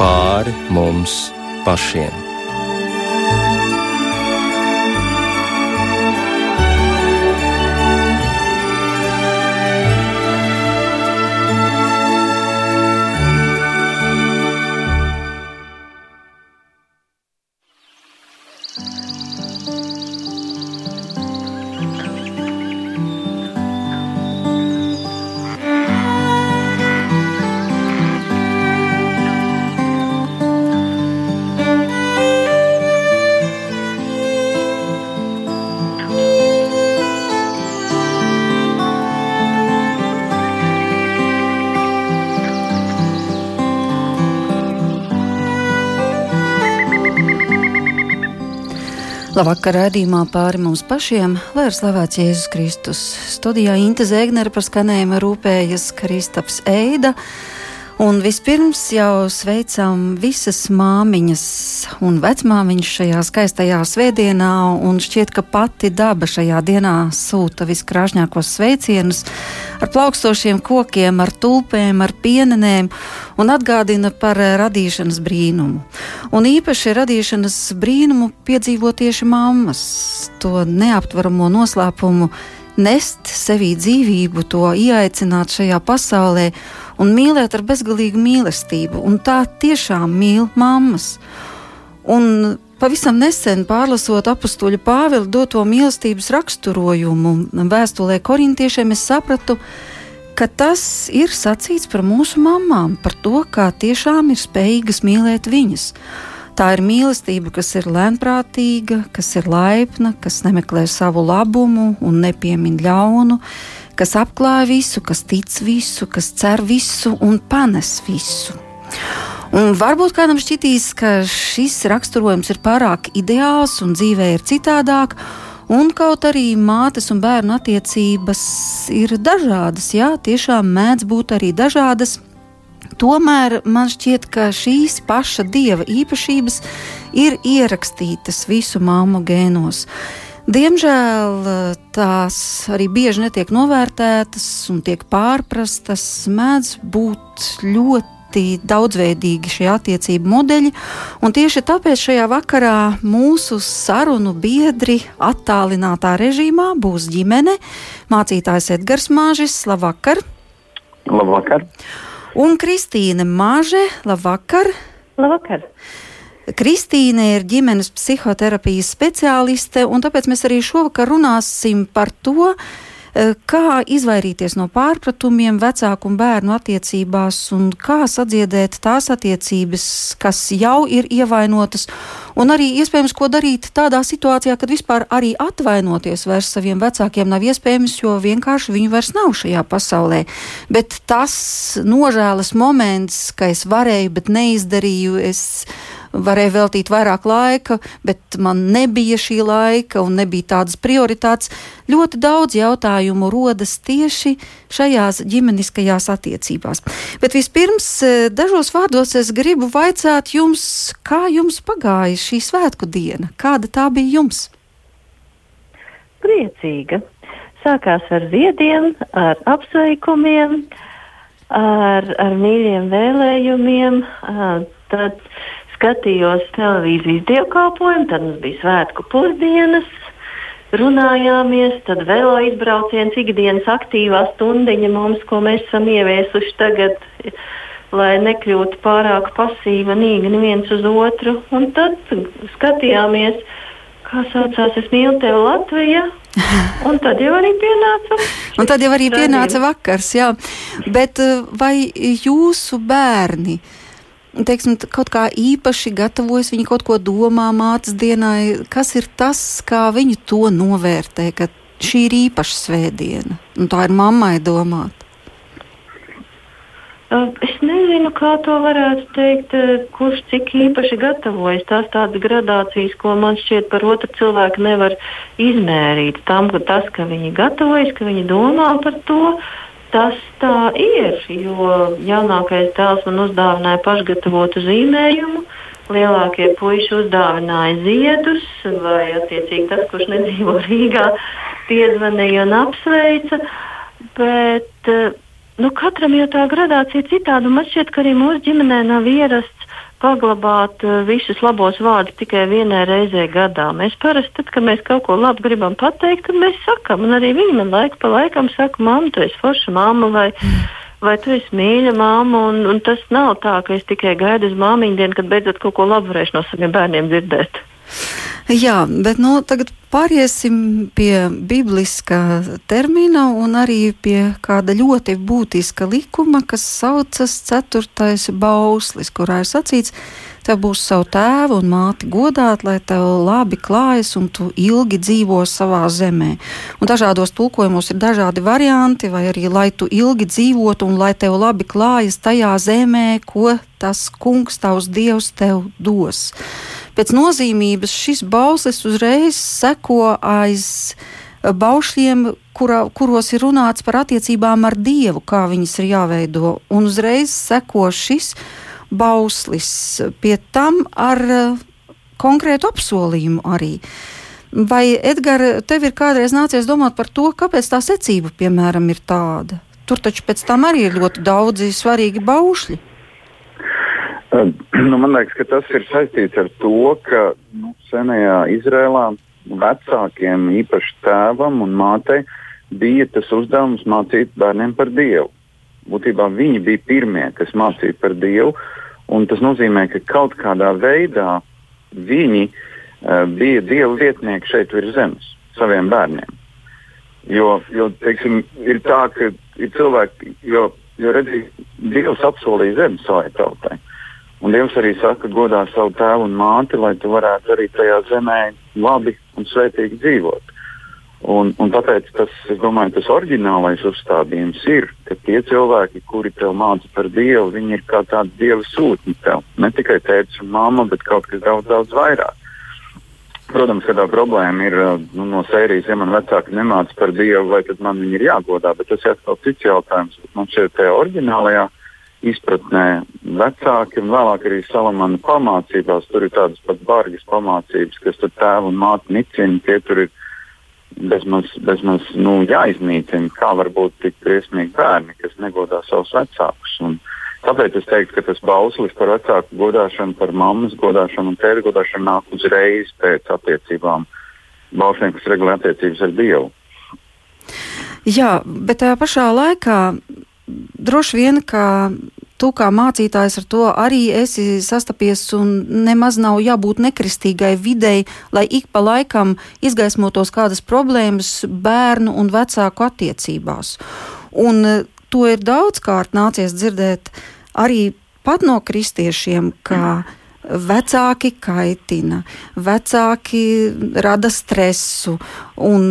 pāri mums pašiem. Labvakar, raidījumā pāri mums pašiem, lai ir slavēts Jēzus Kristus. Studijā Inte Zēgnere par skanējumu rūpējas Kristaps Eida. Un vispirms jau sveicam visas māmiņas un vecmāmiņas šajā skaistajā svētdienā, un šķiet, ka pati daba šajā dienā sūta viskrāšņākos sveicienus ar plaukstošiem kokiem, ar tulpēm, ar pienenēm un atgādina par radīšanas brīnumu. Un īpaši radīšanas brīnumu piedzīvo tieši mammas, to neaptveramo noslēpumu nest sevī dzīvību, to ieaicināt šajā pasaulē un mīlēt ar bezgalīgu mīlestību. Un tā tiešām mīl mammas. Un pavisam nesen pārlasot apakstuļa Pāvila doto mīlestības raksturojumu vēstulē korintiešiem, es sapratu, ka tas ir sacīts par mūsu mamām, par to, kā tiešām ir spējīgas mīlēt viņas. Tā ir mīlestība, kas ir lēnprātīga, kas ir laipna, kas nemeklē savu labumu un nepiemin ļaunu, kas apklāj visu, kas tic visu, kas cer visu un panes visu. Un varbūt kādam šķitīs, ka šis raksturojums ir pārāk ideāls un dzīvē ir citādāk. Un kaut arī mātes un bērnu attiecības ir dažādas, jā, tiešām mēdz būt arī dažādas. Tomēr man šķiet, ka šīs paša dieva īpašības ir ierakstītas visu māmu gēnos. Diemžēl eh, tās arī bieži netiek novērtētas un tiek pārprastas. Mēdz būt ļoti daudzveidīgi šie attiecību modeļi, un tieši tāpēc šajā vakarā mūsu sarunu biedri attālinātā režīmā būs ģimene, mācītājs Edgars Māžis. Labvakar! Labvakar! Un Kristīne Māže, labvakar! Labvakar! Kristīne ir ģimenes psihoterapijas speciāliste, un tāpēc mēs arī šovakar runāsim par to, eh, kā izvairīties no pārpratumiem vecāku un bērnu attiecībās, un kā sadziedēt tās attiecības, kas jau ir ievainotas, un arī iespējams, ko darīt tādā situācijā, kad vispār arī atvainoties vairs saviem vecākiem nav iespējams, jo vienkārši viņu vairs nav šajā pasaulē. Bet tas nožēlas moments, ka es varēju, bet neizdarīju, es varēju veltīt vairāk laika, bet man nebija šī laika un nebija tādas prioritātes. Ļoti daudz jautājumu rodas tieši šajās ģimeniskajās attiecībās. Bet vispirms, eh, dažos vārdos es gribu vaicāt jums, kā jums pagāja šī svētku diena? Kāda tā bija jums? Priecīga. Sākās ar ziediem, ar apsveikumiem, ar, ar mīļiem vēlējumiem. Tad skatījos televīzijas dievkalpojumu, tad mums bija svētku pusdienas, runājāmies, tad vēl izbrauciens, ikdienas aktīvā stundiņa mums, ko mēs esam ieviesuši tagad, lai nekļūtu pārāk pasīva, nīga neviens uz otru. Un tad skatījāmies, kā saucās, es mīlu tevi Latviju. Un tad jau arī pienāca. Un tad jau arī pienāca vakars, jā. Bet eh, vai jūsu bērni? Uh, teiksim, kaut kā īpaši gatavojas, viņi kaut ko domā mātes dienai. Kas ir tas, kā viņi to novērtē, ka šī ir īpaša svētdiena un tā ir mammai domāt? Es nezinu, kā to varētu teikt, kurš cik īpaši gatavojas. Tās tādas gradācijas, ko man šķiet par otru cilvēku nevar izmērīt. Tam, ka tas, ka viņi gatavojas, ka viņi domā par to, Tas tā ir, jo jaunākais dēls man uzdāvināja pašgatavotu zīmējumu. Lielākie puiši uzdāvināja ziedus, vai attiecīgi tas, kurš nedzīvo Rīgā, piezvanīja un apsveica. Bet nu, katram jau tā gradācija ir citāda. Man šķiet, ka arī mūsu ģimenē nav ierasts paglabāt uh, visus labos vārdus tikai vienai reizē gadā. Mēs parasti, tad, kad mēs kaut ko labu gribam pateikt, tad mēs sakam, un arī viņi man laiku pa laikam saka, mamma, tu esi forša mamma vai, vai tu esi mīļa mamma, un, un tas nav tā, ka es tikai gaidu uz māmiņu dienu, kad beidzot kaut ko labu varēšu no saviem bērniem dzirdēt. Jā, bet nu, tagad pāriesim pie bibliskā termina un arī pie kāda ļoti būtiska likuma, kas saucas ceturtais bauslis, kurā ir sacīts, tev būs savu tēvu un māti godāt, lai tev labi klājas un tu ilgi dzīvo savā zemē. Un dažādos tulkojumos ir dažādi varianti, vai arī lai tu ilgi dzīvotu un lai tev labi klājas tajā zemē, ko tas kungs, tavs dievs tev dos pēc nozīmības šis bauslis uzreiz seko aiz eh, baušļiem, kura, kuros ir runāts par attiecībām ar Dievu, kā viņas ir jāveido. Un uzreiz seko šis bauslis pie tam ar eh, konkrētu apsolījumu arī. Vai, Edgars, tev ir kādreiz nācies domāt par to, kāpēc tā secība, piemēram, ir tāda? Tur taču pēc tam arī ir ļoti daudzi svarīgi baušļi. Nu, man liekas, ka tas ir saistīts ar to, ka nu, senajā Izrēlā vecākiem, īpaši tēvam un mātei, bija tas uzdevums mācīt bērniem par Dievu. Būtībā viņi bija pirmie, kas mācīja par Dievu, un tas nozīmē, ka kaut kādā veidā viņi uh, bija Dieva vietnieki šeit virs zemes saviem bērniem. Jo, jo teiksim, ir tā, ka ir cilvēki, jo, jo redzīgi, Dievs apsolīja zemi savai tautai. Un Dievs arī saka, godā savu tēvu un māti, lai tu varētu arī tajā zemē labi un svētīgi dzīvot. Un, un tāpēc tas, domāju, tas oriģinālais uzstādījums ir, ka tie cilvēki, kuri tev māca par Dievu, viņi ir kā tādi Dieva sūtņi tev. Ne tikai tēvs un māma, bet kaut kas daudz, daudz vairāk. Protams, ka tā problēma ir nu, no sērijas, ja man vecāki nemāca par Dievu, vai tad man viņi ir jāgodā, bet tas ir atkal cits jautājums. Man šeit tajā oriģinālajā izpratnē vecāki un vēlāk arī Salamana pamācībās. Tur ir tādas pat bargas pamācības, kas tur tēvu un māti nicina. Tie tur ir bezmaz, bezmaz nu, jāiznīcina, kā var būt tik briesmīgi bērni, kas negodā savus vecākus. Un tāpēc es teiktu, ka tas bauslis par vecāku godāšanu, par mammas godāšanu un tēra godāšanu nāk uzreiz pēc attiecībām, bausļiem, kas regulē attiecības ar Dievu. Jā, bet tajā pašā laikā droši vien, ka tu kā mācītājs ar to arī esi sastapies, un nemaz nav jābūt nekristīgai videi, lai ik pa laikam izgaismotos kādas problēmas bērnu un vecāku attiecībās. Un e, to ir daudzkārt nācies dzirdēt arī pat no kristiešiem, ka vecāki kaitina, vecāki rada stresu un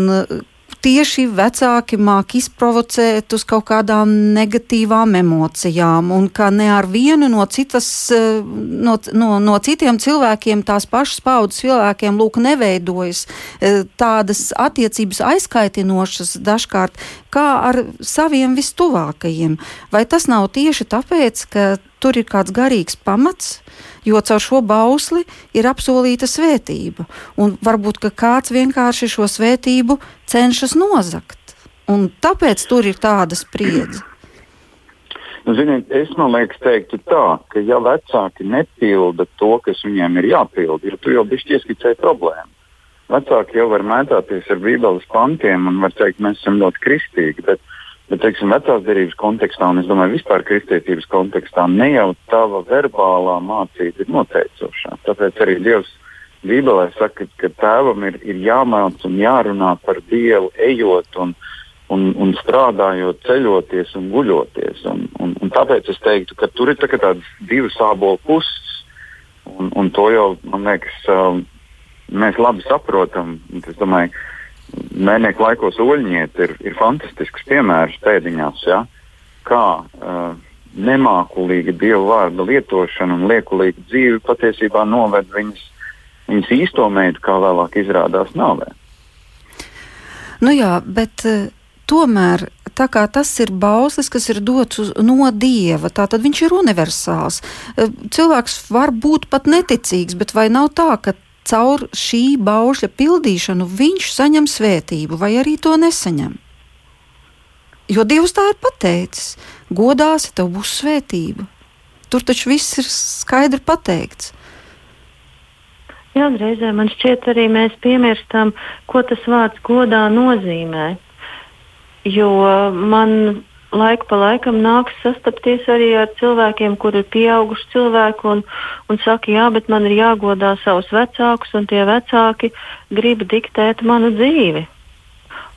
tieši vecāki māk izprovocēt uz kaut kādām negatīvām emocijām, un ka ne ar vienu no, citas, eh, no, no, no citiem cilvēkiem, tās pašas paudzes cilvēkiem, lūk, neveidojas eh, tādas attiecības aizkaitinošas dažkārt, kā ar saviem vistuvākajiem. Vai tas nav tieši tāpēc, ka tur ir kāds garīgs pamats? Jo caur šo bausli ir apsolīta svētība. Un varbūt kāds vienkārši šo svētību cenšas nozagt. Un tāpēc tur ir tāda spriedze. Nu, ziniet, es domāju, teiktu tā, ka ja vecāki nepilda to, kas viņiem ir jāpilda, jo tu jau bišķi ieskicēji problēmu. Vecāki jau var mētāties ar Bībeles pantiem un var teikt, mēs esam ļoti kristīgi, bet Bet, teiksim, vecās derības kontekstā, un es domāju, vispār kristietības kontekstā, ne jau tava verbālā mācība ir noteicošā. Tāpēc arī Dievs Bībelē saka, ka tēvam ir, ir jāmāc un jārunā par Dievu, ejot un, un, un strādājot, ceļoties un guļoties. Un, un, un tāpēc es teiktu, ka tur ir tā tādas divas ābolu puses, un, un to jau, man liekas, um, mēs labi saprotam. Es domāju, Mēneša laikos oļņiet ir, ir fantastisks piemērs pēdiņās, ja, kā uh, nemākulīga dievu vārda lietošana un liekulīga dzīve patiesībā noved viņas, viņas īsto meitu, kā vēlāk izrādās nāvē. Nu jā, bet uh, tomēr tā kā tas ir bauslis, kas ir dots uz, no dieva, tad viņš ir universāls. Uh, cilvēks var būt pat neticīgs, bet vai nav tā, ka caur šī baušļa pildīšanu viņš saņem svētību, vai arī to nesaņem. Jo Dievs tā ir pateicis: godāsi, tev būs svētība. tur taču viss ir skaidri pateikts. Jā, reizē man šķiet, arī mēs piemirstam, ko tas vārds godā nozīmē. Jo man laiku pa laikam nāks sastapties arī ar cilvēkiem, kur ir pieauguši cilvēki un, un saka, jā, bet man ir jāgodā savus vecākus, un tie vecāki grib diktēt manu dzīvi.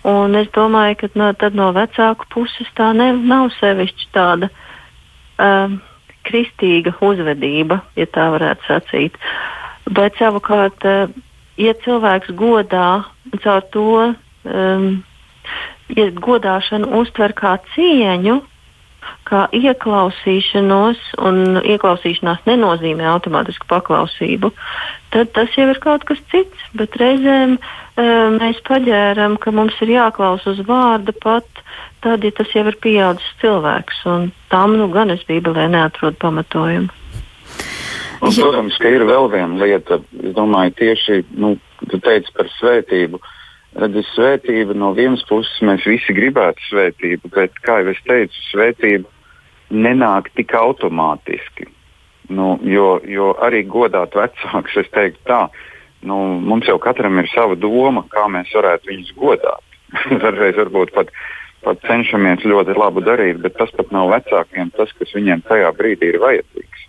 Un es domāju, ka no, no vecāku puses tā ne, nav sevišķi tāda um, kristīga uzvedība, ja tā varētu sacīt. Bet savukārt, uh, ja cilvēks godā caur to um, ja godāšanu uztver kā cieņu, kā ieklausīšanos, un ieklausīšanās nenozīmē automātisku paklausību, tad tas jau ir kaut kas cits. Bet reizēm e, mēs paģēram, ka mums ir jāklausa uz vārda pat tad, ja tas jau ir pieaudzis cilvēks. Tam nu gan es Bībelē neatrodu pamatojumu. Un, protams, ka ir vēl viena lieta, es domāju, tieši nu, tu teici par svētību. Uh, Redzi, svētība no vienas puses mēs visi gribētu svētību, bet, kā jau es teicu, svētība nenāk tik automātiski. Nu, jo, jo arī godāt vecākus, es teiktu tā, nu, mums jau katram ir sava doma, kā mēs varētu viņus godāt. Dažreiz varbūt pat, pat cenšamies ļoti labu darīt, bet tas pat nav vecākiem tas, kas viņiem tajā brīdī ir vajadzīgs.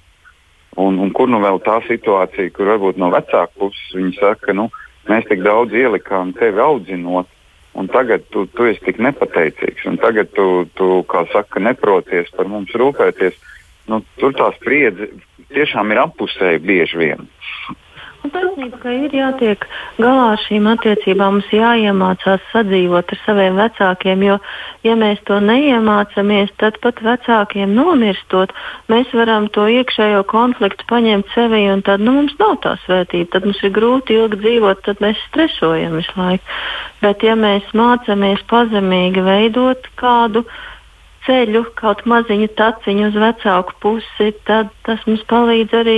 Un, un kur nu vēl tā situācija, kur varbūt no vecāku puses viņi saka, nu, Mēs tik daudz ielikām tevi audzinot, un tagad tu, tu esi tik nepateicīgs, un tagad tu, tu kā saka, neproties par mums rūpēties. Nu, tur tā spriedze tiešām ir apusēji bieži vien. Nu, taisnība, ka ir jātiek galā ar šīm attiecībām, mums jāiemācās sadzīvot ar saviem vecākiem, jo, ja mēs to neiemācāmies, tad pat vecākiem nomirstot, mēs varam to iekšējo konfliktu paņemt sevi, un tad nu, mums nav tā svētība. Tad mums ir grūti ilgi dzīvot, tad mēs stresojam visu laiku. Bet, ja mēs mācāmies pazemīgi veidot kādu, ceļu, kaut maziņu taciņu uz vecāku pusi, tad tas mums palīdz arī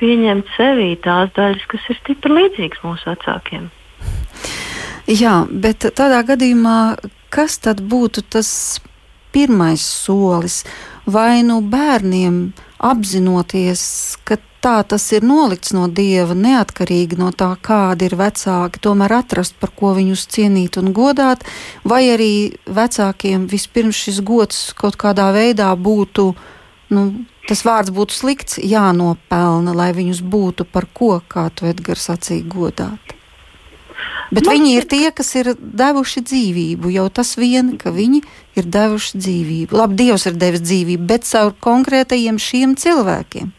pieņemt sevī tās daļas, kas ir stipri līdzīgas mūsu vecākiem. Jā, bet tādā gadījumā, kas tad būtu tas pirmais solis? Vai nu bērniem apzinoties, ka tā tas ir nolikts no dieva, neatkarīgi no tā, kādi ir vecāki, tomēr atrast, par ko viņus cienīt un godāt, vai arī vecākiem vispirms šis gods kaut kādā veidā būtu, nu, tas vārds būtu slikts, jānopelna, lai viņus būtu par ko, kā tu Edgars sacīja, godāt. Bet Man viņi ir tie, kas ir devuši dzīvību. Jau tas vien, ka viņi ir devuši dzīvību. Labi, Dievs ir devis dzīvību, bet caur konkrētajiem šiem cilvēkiem.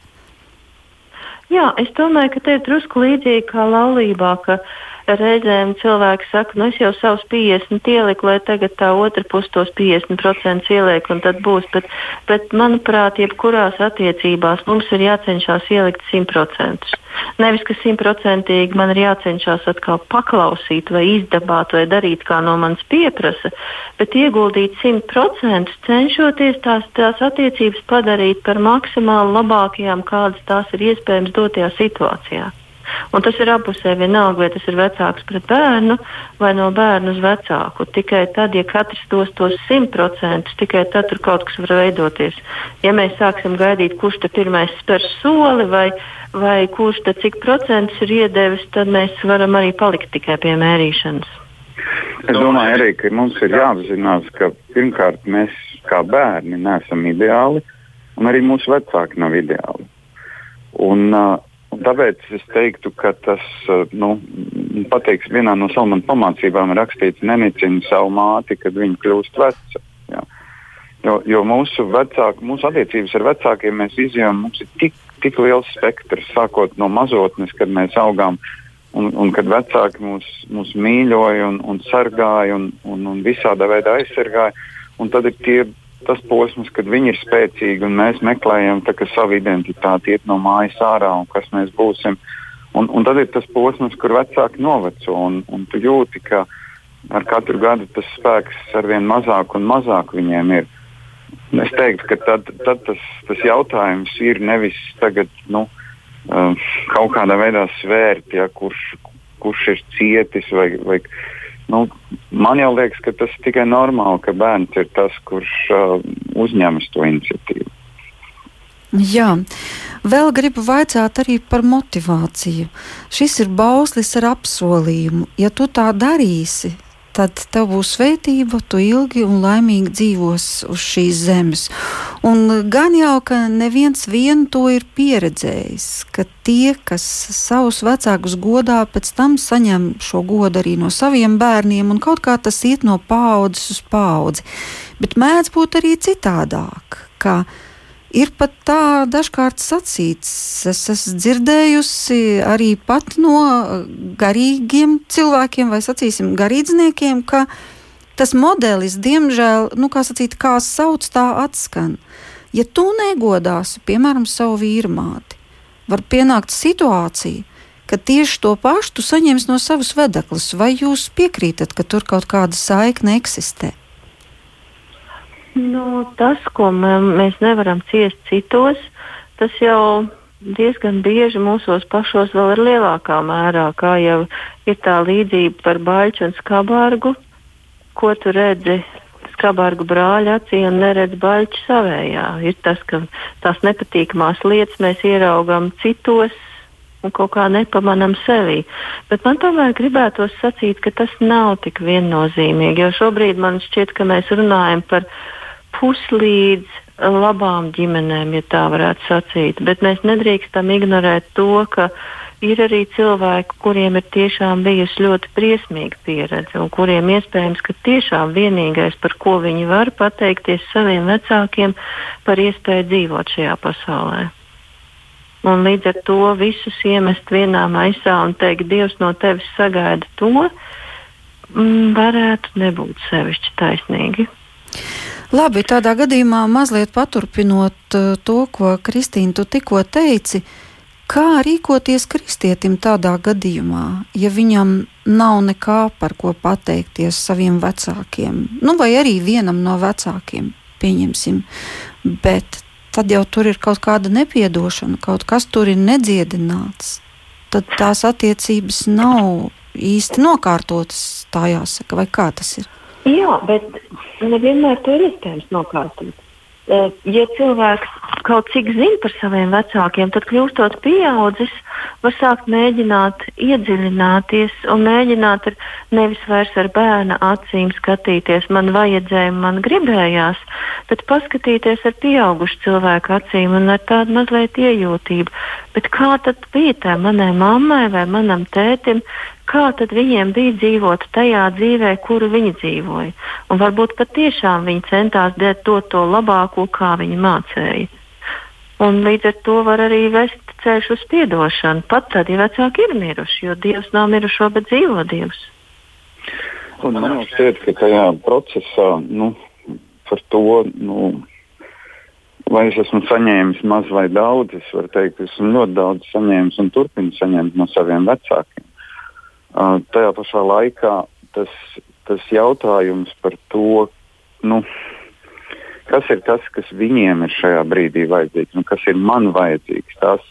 Jā, es domāju, ka te ir drusku līdzīgi kā laulībā, ka reizēm cilvēki saka, nu es jau savus 50 ieliku, lai tagad tā otra puse tos 50% ieliek un tad būs. Bet, bet manuprāt, jebkurās attiecībās mums ir jācenšas ielikt 100%. Nevis, ka simtprocentīgi man ir jācenšas atkal paklausīt, vai izdabāt, vai darīt, kā no manis pieprasa, bet ieguldīt simt cenšoties tās, tās attiecības padarīt par maksimāli labākajām, kādas tās ir iespējams dotajā situācijā. Un tas ir abpusē vienalga, vai tas ir vecāks pret bērnu vai no bērna uz vecāku. Tikai tad, ja katrs dos tos simt procentus, tikai tad tur kaut kas var veidoties. Ja mēs sāksim gaidīt, kurš te pirmais spērs soli vai vai kurš tad cik procentus ir iedevis, tad mēs varam arī palikt tikai pie mērīšanas. Es domāju, arī, ka mums ir jāapzinās, ka pirmkārt mēs kā bērni neesam ideāli, un arī mūsu vecāki nav ideāli. Un, uh, un tāpēc es teiktu, ka tas, uh, nu, pateiks, vienā no Salmana pamācībām ir rakstīts, nenicini savu māti, kad viņa kļūst veca. Jā. Jo, jo mūsu, vecāki, mūsu attiecības ar vecākiem mēs izjām, mums ir tik tik liels spektrs, sākot no mazotnes, kad mēs augām. Un, un kad vecāki mūs, mūs mīļoja un, un sargāja un, un, un visādā veidā aizsargāja, un tad ir tie, tas posms, kad viņi ir spēcīgi un mēs meklējam savu identitāti, iet no mājas ārā un kas mēs būsim. Un, un tad ir tas posms, kur vecāki noveco un, un tu jūti, ka ar katru gadu tas spēks ar vien mazāk un mazāk viņiem ir. Es teiktu, ka tad, tad tas, tas jautājums ir nevis tagad, nu, um, kaut kādā veidā svērt, ja, kurš, kurš ir cietis. Vai, vai, nu, man jau liekas, ka tas ir tikai normāli, ka bērns ir tas, kurš uh, uzņemas to iniciatīvu. Jā, vēl gribu vaicāt arī par motivāciju. Šis ir bauslis ar apsolījumu. Ja tu tā darīsi, tad tev būs svētība, tu ilgi un laimīgi dzīvos uz šīs zemes. Un gan jau, ka neviens vien to ir pieredzējis, ka tie, kas savus vecākus godā, pēc tam saņem šo godu arī no saviem bērniem, un kaut kā tas iet no paudzes uz paudzi. Bet mēdz būt arī citādāk. Ir pat tā dažkārt sacīts, es esmu dzirdējusi arī pat no garīgiem cilvēkiem, vai sacīsim, garīdzniekiem, ka tas modelis, diemžēl, nu, kā sacīt, kā sauc, tā atskan. Ja tu negodāsi, piemēram, savu vīru māti, var pienākt situācija, ka tieši to pašu tu saņemsi no savas vedeklis, vai jūs piekrītat, ka tur kaut kāda saikne eksistē? Nu, tas, ko mēs nevaram ciest citos, tas jau diezgan bieži mūsos pašos vēl ir lielākā mērā, kā jau ir tā līdzība par baļķu un skabārgu, ko tu redzi skabārgu brāļa acī un neredz baļķu savējā. Ir tas, ka tās nepatīkamās lietas mēs ieraugam citos un kaut kā nepamanām sevī. Bet man tomēr gribētos sacīt, ka tas nav tik viennozīmīgi, jo šobrīd man šķiet, ka mēs runājam par puslīdz labām ģimenēm, ja tā varētu sacīt. Bet mēs nedrīkstam ignorēt to, ka ir arī cilvēki, kuriem ir tiešām bijusi ļoti briesmīga pieredze, un kuriem iespējams, ka tiešām vienīgais, par ko viņi var pateikties saviem vecākiem, par iespēju dzīvot šajā pasaulē. Un līdz ar to visus iemest vienā maisā un teikt, Dievs no tevis sagaida to, varētu nebūt sevišķi taisnīgi. Labi, tādā gadījumā mazliet paturpinot uh, to, ko Kristīna tu tikko teici, kā rīkoties kristietim tādā gadījumā, ja viņam nav nekā par ko pateikties saviem vecākiem, nu vai arī vienam no vecākiem, pieņemsim, bet tad jau tur ir kaut kāda nepiedošana, kaut kas tur ir nedziedināts, tad tās attiecības nav īsti nokārtotas, tā jāsaka, vai kā tas ir? Jā, bet nevienmēr to ir iespējams nokārtot. Eh, ja cilvēks kaut cik zina par saviem vecākiem, tad kļūstot pieaudzis, var sākt mēģināt iedziļināties un mēģināt ar, nevis vairs ar bērna acīm skatīties, man vajadzēja, man gribējās, bet paskatīties ar pieaugušu cilvēku acīm un ar tādu mazliet iejūtību. Bet kā tad bija tā manai mammai vai manam tētim, kā tad viņiem bija dzīvot tajā dzīvē, kuru viņi dzīvoja. Un varbūt patiešām viņi centās dot to, labāko, kā viņi mācīja. Un līdz ar to var arī vest ceļš uz atdošanu, pat tad, ja vecāki ir miruši, jo Dievs nav mirušo, bet dzīvo Dievs. Un man šķiet, ka tajā procesā nu, par to, nu, vai es esmu saņēmis maz vai daudz, es varu teikt, ka esmu ļoti daudz saņēmis un turpinu saņemt no saviem vecākiem. Uh, tajā pašā laikā tas, tas jautājums par to, nu, kas ir tas, kas viņiem ir šajā brīdī vajadzīgs un kas ir man vajadzīgs, tās,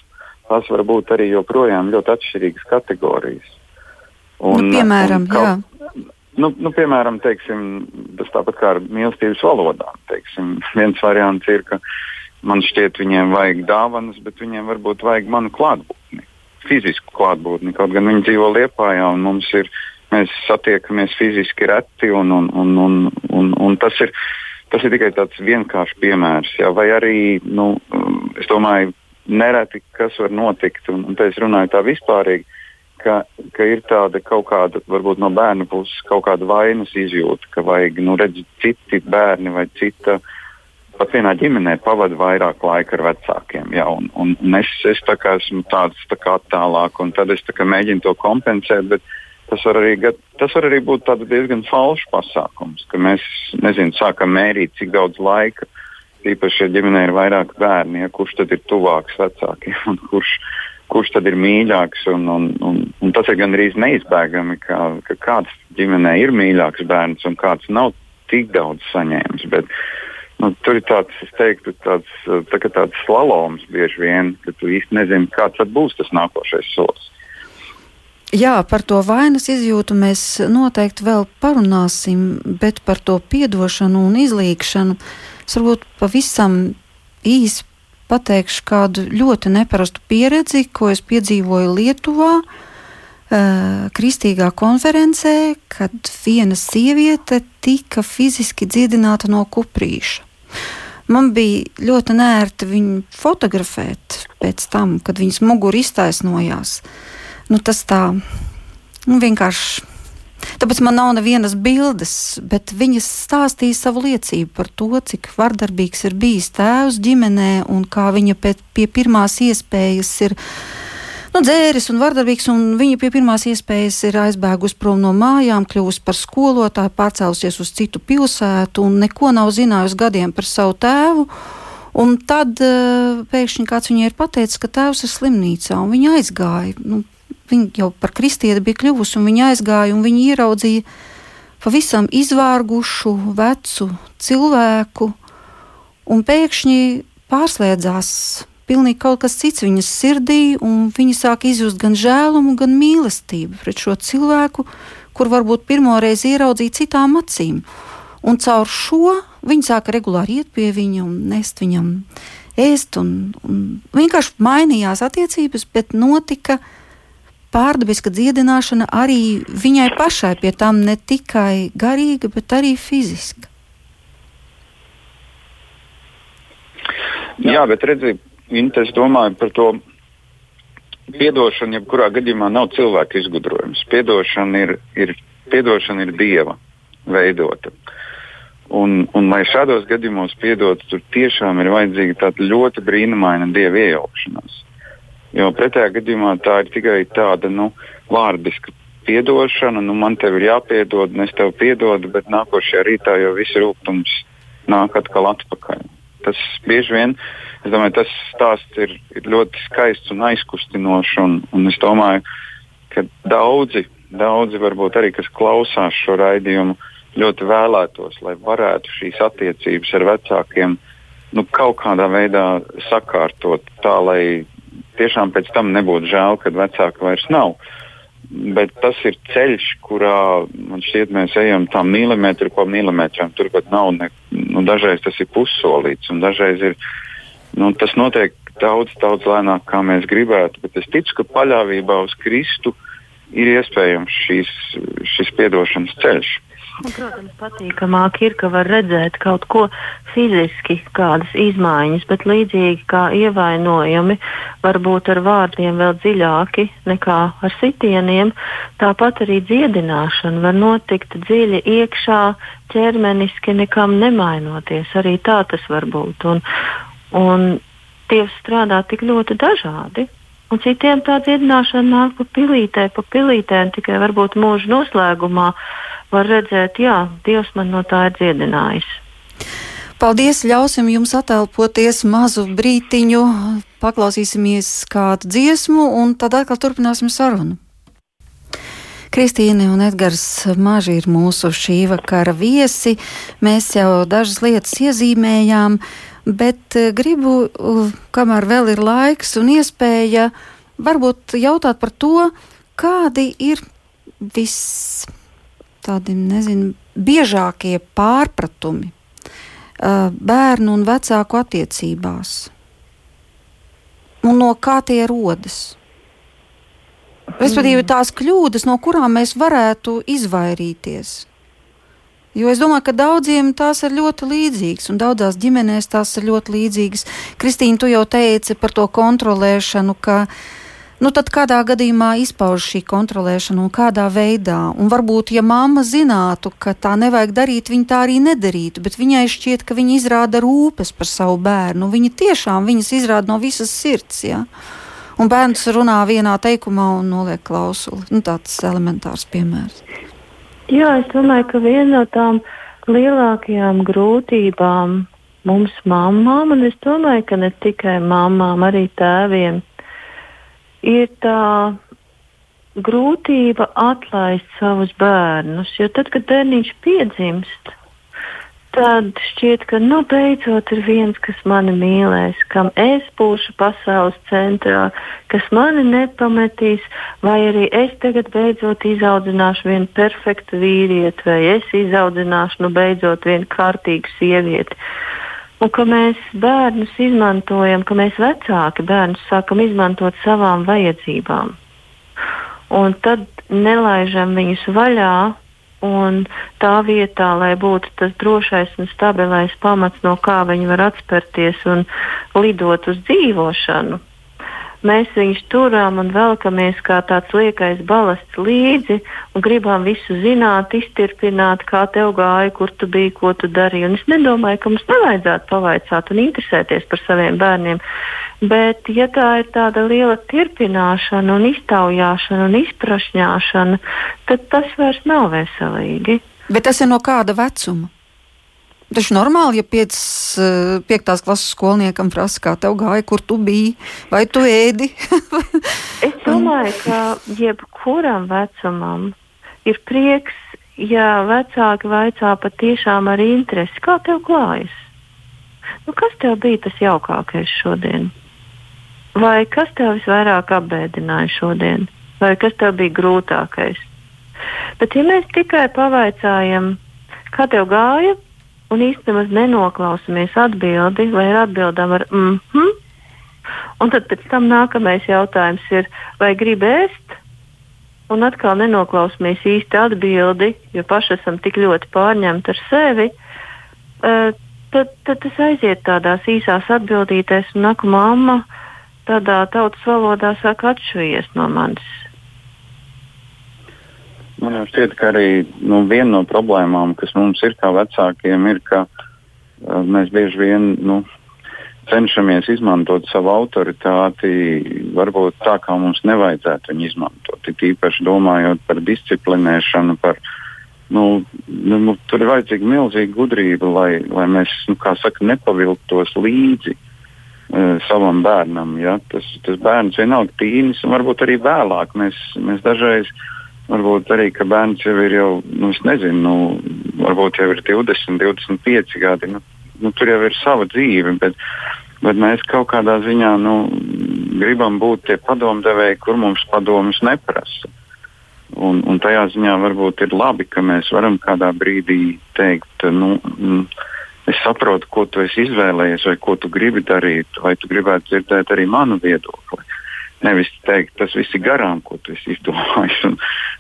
tās var būt arī joprojām ļoti atšķirīgas kategorijas. Un, nu, piemēram, un kaut, nu, nu, piemēram teiksim, tas tāpat kā ar mīlestības valodām. Teiksim, viens variants ir, ka man šķiet, viņiem vajag dāvanas, bet viņiem varbūt vajag manu klātbūtni fizisku klātbūtni. Kaut gan viņi dzīvo Liepājā un mums ir, mēs satiekamies fiziski reti un, un, un, un, un, un tas ir. Tas ir tikai tāds vienkāršs piemērs. Jā, vai arī, nu, es domāju, nereti kas var notikt, un, un te es runāju tā vispārīgi, ka, ka ir tāda kaut kāda, varbūt no bērna puses, kaut kāda vainas izjūta, ka vajag, nu, redzēt, citi bērni vai cita uh, pat vienā ģimenē pavadu vairāk laika ar vecākiem. Jā, un, un, es, es tā esmu tāds tā kā tālāk, un tad es tā mēģinu to kompensēt. Tas var, arī, tas var arī būt diezgan falšs pasākums, ka mēs nezinu, sākam mērīt, cik daudz laika, īpaši, ja ģimenē ir vairāk bērni, ja, kurš tad ir tuvāks vecākiem un kurš, kurš tad ir mīļāks. Un, un, un, un tas ir gandrīz neizbēgami, ka, ka kāds ģimenē ir mīļāks bērns un kāds nav tik daudz saņēmis. Bet, uh, Nu, tur ir tāds, es teiktu, tāds, tā tāds slaloms bieži vien, ka tu īsti nezini, kāds būs tas nākošais solis. Jā, par to vainas izjūtu mēs noteikti vēl parunāsim, bet par to piedošanu un izlīgšanu es varbūt pavisam īsi pateikšu kādu ļoti neparastu pieredzi, ko es piedzīvoju Lietuvā. Uh, kristīgā konferencē, kad viena sieviete tika fiziski dziedināta no kuprīša. Man bija ļoti nērti viņu fotografēt pēc tam, kad viņas mugura iztaisnojās. Nu, tas tā nu, vienkārši Tāpēc man nav nevienas bildes, bet viņas stāstīja savu liecību par to, cik vardarbīgs ir bijis tēvs ģimenē un kā viņa pie, pie pirmās iespējas ir. Nu, dzēris un vardarbīgs, un viņa pie pirmās iespējas ir aizbēgusi prom no mājām, kļuvusi par skolotāju, pārcēlusies uz citu pilsētu un neko nav zinājusi gadiem par savu tēvu. Un tad uh, pēkšņi kāds viņai ir pateicis, ka tēvs ir slimnīcā, un viņa aizgāja. Nu, Viņa jau par kristieti bija kļuvusi, un viņa aizgāja, un viņa ieraudzīja pavisam izvārgušu, vecu cilvēku, un pēkšņi pārslēdzās pilnīgi kaut kas cits viņas sirdī, un viņa sāk izjust gan žēlumu, gan mīlestību pret šo cilvēku, kur varbūt pirmoreiz ieraudzīja citām acīm. Un caur šo viņa sāka regulāri iet pie viņa un nest viņam ēst, un, un vienkārši mainījās attiecības, bet notika pārdabiska dziedināšana arī viņai pašai, pie tam ne tikai garīga, bet arī fiziska. Jā, bet redziet, es domāju par to. Piedošana, jebkurā gadījumā, nav cilvēka izgudrojums. Piedošana ir, ir, piedošana ir dieva veidota. Un, un, lai šādos gadījumos piedotu, tur tiešām ir vajadzīga tāda ļoti brīnumaina dieva iejaukšanās. Jo pretējā gadījumā tā ir tikai tāda nu, vārdiska piedošana. Nu, man te ir jāpiedod, un es tev piedodu, bet nākošajā rītā jau viss rūkums nāk atkal atpakaļ. Tas bieži vien, es domāju, tas stāsts ir, ir ļoti skaists un aizkustinošs. Un, un es domāju, ka daudzi, daudzi varbūt arī, kas klausās šo raidījumu, ļoti vēlētos, lai varētu šīs attiecības ar vecākiem nu, kaut kādā veidā sakārtot tā, lai tiešām pēc tam nebūtu žēl, kad vecāki vairs nav. Bet tas ir ceļš, kurā man šķiet, mēs ejam tā milimetru pa milimetram. Tur pat nav, ne, nu, dažreiz tas ir pussolīts, un dažreiz ir, nu, tas notiek daudz, daudz lēnāk, kā mēs gribētu. Bet es ticu, ka paļāvībā uz Kristu ir iespējams šīs, šis piedošanas ceļš. Un, protams, patīkamāk ir, ka var redzēt kaut ko fiziski, kādas izmaiņas, bet līdzīgi kā ievainojumi var būt ar vārdiem vēl dziļāki nekā ar sitieniem, tāpat arī dziedināšana var notikt dziļi iekšā, ķermeniski nekam nemainoties. Arī tā tas var būt. Un, un Dievs strādā tik ļoti dažādi. Un citiem tā dziedināšana nāk pa pilītē, pa pilītēm tikai varbūt mūža noslēgumā var redzēt, jā, Dievs man no tā ir dziedinājis. Paldies! Ļausim jums atelpoties mazu brītiņu, paklausīsimies kādu dziesmu, un tad atkal turpināsim sarunu. Kristīne un Edgars Maži ir mūsu šī vakara viesi. Mēs jau dažas lietas iezīmējām, bet eh, gribu, kamēr vēl ir laiks un iespēja, varbūt jautāt par to, kādi ir viss tādi, nezinu, biežākie pārpratumi uh, bērnu un vecāku attiecībās? Un no kā tie rodas? Respektīvi, tās kļūdas, no kurām mēs varētu izvairīties. Jo es domāju, ka daudziem tās ir ļoti līdzīgas, un daudzās ģimenēs tās ir ļoti līdzīgas. Kristīna, tu jau teici par to kontrolēšanu, ka Nu, kādā gadījumā izpauž šī kontrolēšana un kādā veidā? Un varbūt, ja mamma zinātu, ka tā nevajag darīt, viņa tā arī nedarītu, bet viņai šķiet, ka viņa izrāda rūpes par savu bērnu. Viņa tiešām viņas izrāda no visas sirds. Ja? Un bērns runā vienā teikumā un noliek klausuli. Nu, tāds elementārs piemērs. Jā, es domāju, ka viena no tām lielākajām grūtībām mums, mamām, un es domāju, ka ne tikai mamām, arī tēviem, ir tā grūtība atlaist savus bērnus. Jo tad, kad bērniņš piedzimst, tad šķiet, ka nu, beidzot ir viens, kas mani mīlēs, kam es būšu pasaules centrā, kas mani nepametīs, vai arī es tagad beidzot izaudzināšu vienu perfektu vīrieti, vai es izaudzināšu nu, beidzot vienu kārtīgu sievieti. Un ka mēs bērnus izmantojam, ka mēs vecāki bērnus sākam izmantot savām vajadzībām. Un tad nelaižam viņus vaļā, un tā vietā, lai būtu tas drošais un stabilais pamats, no kā viņi var atspērties un lidot uz dzīvošanu, mēs viņus turam un velkamies kā tāds liekais balasts līdzi un gribam visu zināt, iztirpināt, kā tev gāja, kur tu biji, ko tu darīji. Un es nedomāju, ka mums nevajadzētu pavaicāt un interesēties par saviem bērniem. Bet, ja tā ir tāda liela tirpināšana, un iztaujāšana un izprašņāšana, tad tas vairs nav veselīgi. Bet tas ir no kāda vecuma? Taču normāli, ja 5. Eh, klases skolniekam prasa, kā tev gāja, kur tu biji, vai tu ēdi. es domāju, ka jebkuram vecumam ir prieks, ja vecāki vaicā patiešām ar interesi, kā tev klājas. Nu, kas tev bija tas jaukākais šodien? Vai kas tev visvairāk apbēdināja šodien? Vai kas tev bija grūtākais? Bet, ja mēs tikai pavaicājam, kā tev gāja, un īstenībā nenoklausāmies atbildi vai atbildam ar mhm. Mm un tad pēc tam nākamais jautājums ir, vai grib ēst? Un atkal nenoklausāmies īsti atbildi, jo paši esam tik ļoti pārņemti ar sevi. Uh, tad, tad tas aiziet tādās īsās atbildītēs, un nākamā mamma tādā tautas valodā saka atšujies no manis. Man jau šķiet, ka arī nu, viena no problēmām, kas mums ir kā vecākiem, ir, ka uh, mēs bieži vien nu, cenšamies izmantot savu autoritāti, varbūt tā, kā mums nevajadzētu viņu izmantot. It īpaši domājot par disciplinēšanu, par, nu, nu, tur ir vajadzīga milzīga gudrība, lai, lai mēs, nu, saka, nepavilktos līdzi uh, savam bērnam. Ja? Tas, tas bērns vienalga tīnis, un varbūt arī vēlāk mēs, mēs dažreiz Varbūt arī, ka bērns jau ir jau, nu, es nezinu, nu, varbūt jau ir 20, 25 gadi. Nu, nu, tur jau ir sava dzīve, bet, bet mēs kaut kādā ziņā nu, gribam būt tie padomdevēji, kur mums padomus neprasa. Un, un tajā ziņā varbūt ir labi, ka mēs varam kādā brīdī teikt, nu, mm, es saprotu, ko tu esi izvēlējies, vai ko tu gribi darīt, vai tu gribētu dzirdēt arī manu viedokli. Nevis teikt, tas viss ir garām, ko tu esi izdomājis. Un,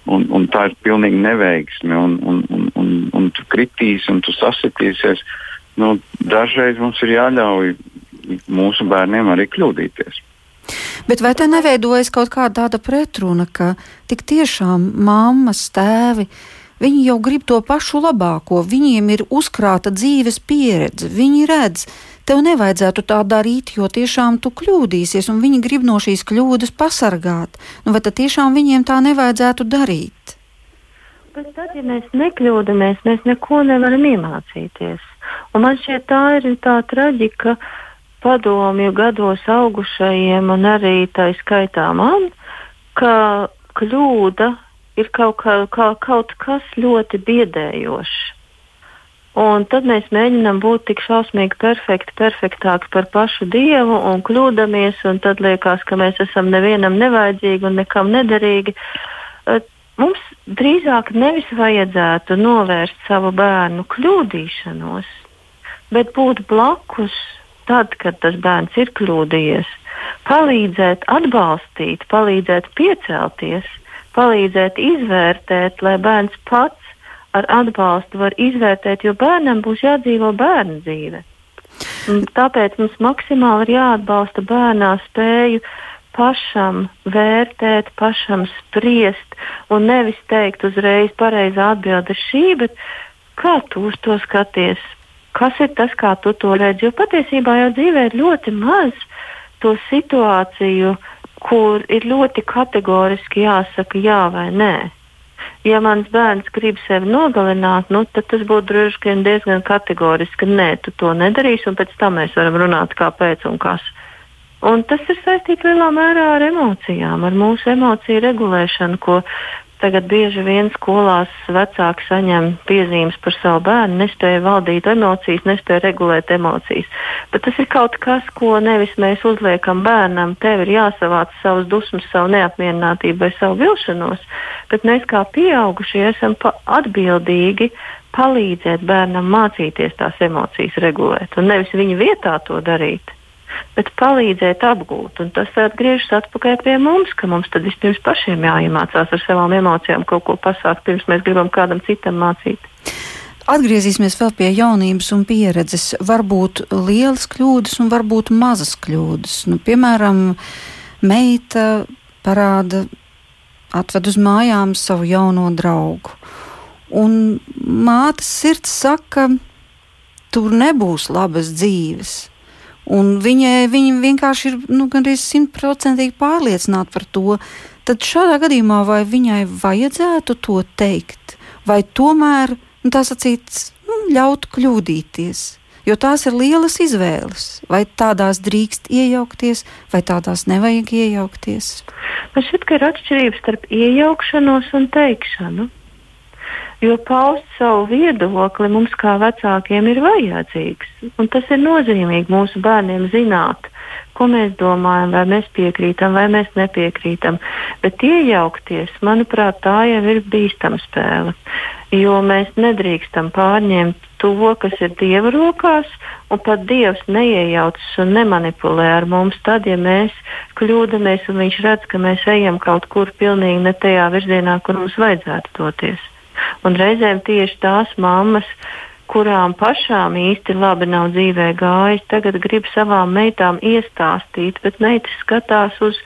un, un tā ir pilnīgi neveiksme. Un, un, un, un, un tu kritīsi un tu sasitīsies. Nu, dažreiz mums ir jāļauj mūsu bērniem arī kļūdīties. Bet vai te neveidojas kaut kāda tāda pretruna, ka tik tiešām mammas, tēvi, viņi jau grib to pašu labāko, viņiem ir uzkrāta dzīves pieredze, viņi redz, tev nevajadzētu tā darīt, jo tiešām tu kļūdīsies, un viņi grib no šīs kļūdas pasargāt. Nu, vai tad tiešām viņiem tā nevajadzētu darīt? Bet tad, ja mēs nekļūdāmies, mēs neko nevaram iemācīties. Un man šķiet, tā ir tā traģika padomju gados augušajiem, un arī tā skaitā man, ka kļūda ir kaut, kā, kā, kaut kas ļoti biedējošs. Un tad mēs mēģinām būt tik šausmīgi perfekti, perfektāki par pašu dievu un kļūdāmies, un tad liekas, ka mēs esam nevienam nevajadzīgi un nekam nederīgi. Mums drīzāk nevis vajadzētu novērst savu bērnu kļūdīšanos, bet būt blakus tad, kad tas bērns ir kļūdījies, palīdzēt, atbalstīt, palīdzēt piecelties, palīdzēt izvērtēt, lai bērns pats ar atbalstu var izvērtēt, jo bērnam būs jādzīvo bērna dzīve. Un tāpēc mums maksimāli ir jāatbalsta bērnā spēju pašam vērtēt, pašam spriest un nevis teikt uzreiz pareizā atbilde ir šī, bet kā tu uz to skaties? Kas ir tas, kā tu to redzi? Jo patiesībā jau dzīvē ir ļoti maz to situāciju, kur ir ļoti kategoriski jāsaka jā vai nē ja mans bērns grib sevi nogalināt, nu, tad tas būtu droši vien diezgan kategoriski, ka nē, tu to nedarīsi, un pēc tam mēs varam runāt, kāpēc un kas. Un tas ir saistīts lielā mērā ar emocijām, ar mūsu emociju regulēšanu, ko Tagad bieži vien skolās vecāki saņem piezīmes par savu bērnu, nespēja valdīt emocijas, nespēja regulēt emocijas. Bet tas ir kaut kas, ko nevis mēs uzliekam bērnam, tev ir jāsavāc savas dusmas, savu neapmierinātību vai savu vilšanos, bet mēs kā pieaugušie esam atbildīgi palīdzēt bērnam mācīties tās emocijas regulēt, un nevis viņa vietā to darīt, bet palīdzēt apgūt. Un tas atgriežas atpakaļ pie mums, ka mums tad vispirms pašiem jāiemācās ar savām emocijām kaut ko pasākt, pirms mēs gribam kādam citam mācīt. Atgriezīsimies vēl pie jaunības un pieredzes. Varbūt lielas kļūdas un varbūt mazas kļūdas. Nu, piemēram, meita parāda, atved uz mājām savu jauno draugu. Un mātes sirds saka, tur nebūs labas dzīves. Un viņai viņa vienkārši ir nu, gandrīz simtprocentīgi pārliecināta par to. Tad šādā gadījumā vai viņai vajadzētu to teikt, vai tomēr nu, tā sacīt, nu, ļaut kļūdīties? Jo tās ir lielas izvēles. Vai tādās drīkst iejaukties, vai tādās nevajag iejaukties? Man šķiet, ka ir atšķirības starp iejaukšanos un teikšanu. Jo paust savu viedokli mums kā vecākiem ir vajadzīgs. Un tas ir nozīmīgi mūsu bērniem zināt, ko mēs domājam, vai mēs piekrītam, vai mēs nepiekrītam. Bet iejaukties, manuprāt, tā jau ir bīstama spēle. Jo mēs nedrīkstam pārņemt to, kas ir Dieva rokās, un pat Dievs neiejaucas un nemanipulē ar mums. Tad, ja mēs kļūdāmies un Viņš redz, ka mēs ejam kaut kur pilnīgi ne tajā virzienā, kur mums vajadzētu doties. Un reizēm tieši tās mammas, kurām pašām īsti labi nav dzīvē gājis, tagad grib savām meitām iestāstīt, bet meitas skatās uz,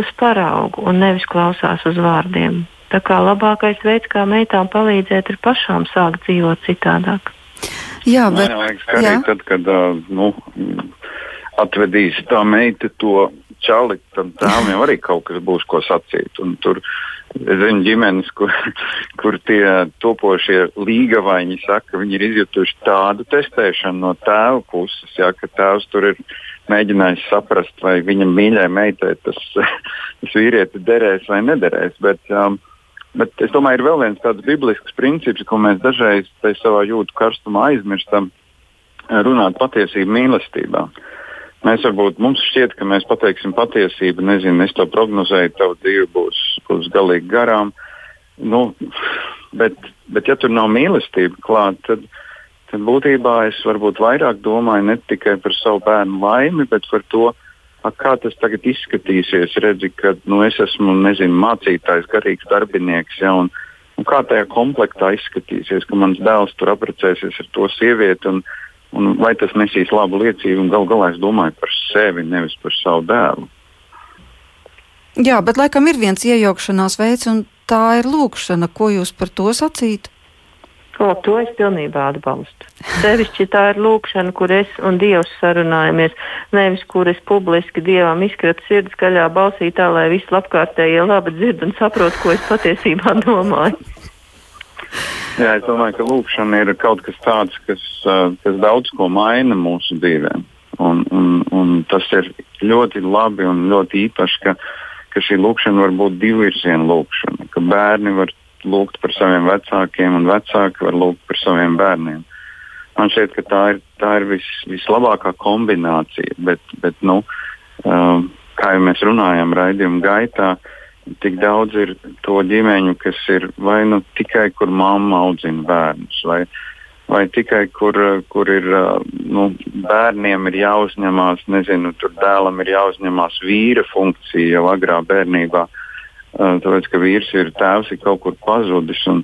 uz paraugu un nevis klausās uz vārdiem. Tā kā labākais veids, kā meitām palīdzēt, ir pašām sākt dzīvot citādāk. Jā, bet Nē, vajag arī tad, kad nu, atvedīs tā meita to čali, tad tēvam jau arī kaut kas būs ko sacīt. Un tur zinu ģimenes, kur, kur tie topošie līgavaini saka, viņi ir izjutuši tādu testēšanu no tēva puses, jā, ka tēvs tur ir mēģinājis saprast, vai viņam mīļai meitai tas, tas vīrietis derēs vai nederēs. Bet, um, bet es domāju, ir vēl viens tāds biblisks princips, ko mēs dažreiz savā jūtu karstumā aizmirstam, runāt patiesību mīlestībā. Uh, Mēs varbūt mums šķiet, ka mēs pateiksim patiesību, nezinu, es to prognozēju, tavu dzīve būs, būs galīgi garām. Nu, bet, bet, ja tur nav mīlestība klāta, tad, tad būtībā es varbūt vairāk domāju ne tikai par savu bērnu laimi, bet par to, kā tas tagad izskatīsies. Redzi, ka nu, es esmu nezinu, mācītājs, garīgs darbinieks. Ja, un, un kā tajā komplektā izskatīsies, ka mans dēls tur apprecēsies ar to sievieti. Un, Un vai tas nesīs labu liecību, un gal galā es domāju par sevi, nevis par savu dēlu. Jā, bet laikam ir viens iejaukšanās veids, un tā ir lūkšana. Ko jūs par to sacītu? O, to es pilnībā atbalstu. Sevišķi tā ir lūkšana, kur es un Dievs sarunājamies, nevis kur es publiski Dievam izkratu sirds skaļā balsī tā, lai visi apkārtējie labi dzird un saprot, ko es patiesībā domāju. Jā, es domāju, ka lūkšana ir kaut kas tāds, kas, kas daudz ko maina mūsu dzīvēm. Un, un, un tas ir ļoti labi un ļoti īpaši, ka, ka šī lūkšana var būt divvirziena lūkšana. Ka bērni var lūgt par saviem vecākiem un vecāki var lūgt par saviem bērniem. Man šķiet, ka tā ir, tā ir vis, vislabākā kombinācija. Bet, bet nu, uh, kā jau mēs runājam raidījuma gaitā, uh, tik daudz ir to ģimeņu, kas ir vai nu tikai kur mamma audzina bērnus, vai, vai tikai kur, kur ir nu, bērniem ir jāuzņemās, nezinu, tur dēlam ir jāuzņemās vīra funkcija jau agrā bērnībā. Tāpēc, ka vīrs ir tēvs, ir kaut kur pazudis. Un,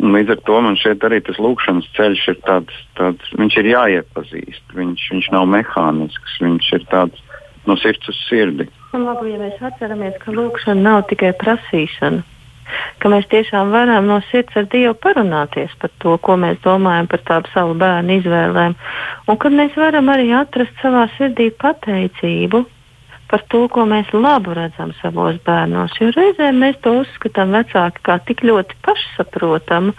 un līdz ar to man šeit arī tas lūkšanas ceļš ir tāds, tāds viņš ir jāiepazīst. Viņš, viņš nav mehānisks, viņš ir tāds no sirds uz sirdi. Un labi, ja mēs atceramies, ka lūkšana nav tikai prasīšana, ka mēs tiešām varam no sirds ar Dievu parunāties par to, ko mēs domājam par tādu savu bērnu izvēlēm, un kad mēs varam arī atrast savā sirdī pateicību par to, ko mēs labu redzam savos bērnos. Jo reizēm mēs to uzskatām vecāki kā tik ļoti pašsaprotamu,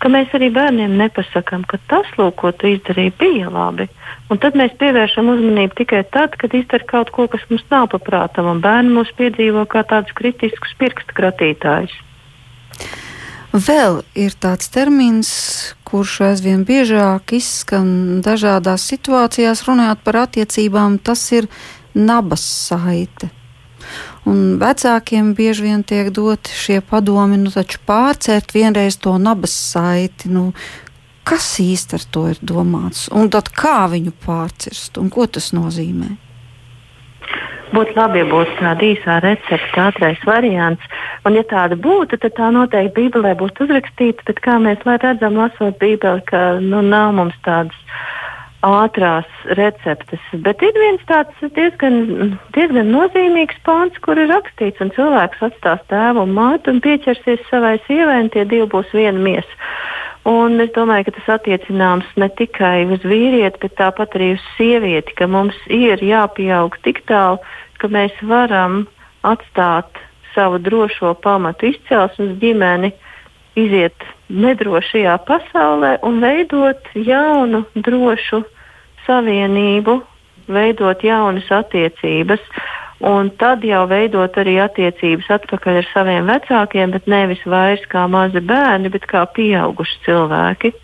ka mēs arī bērniem nepasakām, ka tas, lūk, ko tu izdarīji, bija labi. Un tad mēs pievēršam uzmanību tikai tad, kad izdara kaut ko, kas mums nav paprātam, un bērni mūs piedzīvo kā tādus kritiskus pirkstu kratītājus. Vēl ir tāds termins, kurš aizvien biežāk izskan dažādās situācijās, runājot par attiecībām. Tas ir nabas saite. Un vecākiem bieži vien tiek doti šie padomi, nu, taču pārcērt vienreiz to nabas saiti. Nu, kas īsti ar to ir domāts, un tad kā viņu pārcirst, un ko tas nozīmē? Būtu labi, ja būtu tāda īsā recepte, ātrais variants. Un, ja tāda būtu, tad tā noteikti Bībelē būtu uzrakstīta. Bet kā mēs redzam, lasot Bībeli, ka nu, nav mums tādas ātrās receptes. Bet ir viens tāds diezgan, diezgan nozīmīgs pāns, kur ir rakstīts, un cilvēks atstās tēvu un mātu un pieķersies savai sievai, un tie divi būs viena miesa. Un es domāju, ka tas attiecināms ne tikai uz vīrieti, bet tāpat arī uz sievieti, ka mums ir jāpieaug tik tālu, ka mēs varam atstāt savu drošo pamatu izcelsmes ģimeni, iziet nedrošajā pasaulē un veidot jaunu, drošu savienību, veidot jaunas attiecības. Un tad jau veidot arī attiecības atpakaļ ar saviem vecākiem, bet nevis vairs kā mazi bērni, bet kā pieauguši cilvēki.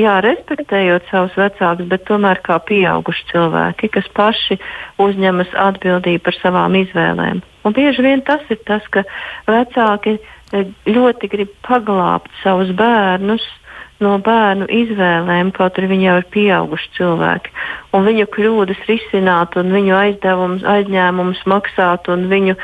Jā, respektējot savus vecākus, bet tomēr kā pieauguši cilvēki, kas paši uzņemas atbildību par savām izvēlēm. Un bieži vien tas ir tas, ka vecāki eh, ļoti grib paglābt savus bērnus no bērnu izvēlēm, kaut arī viņi jau ir pieauguši cilvēki. Un viņu kļūdas risināt, un viņu aizņēmumus maksāt, un viņu,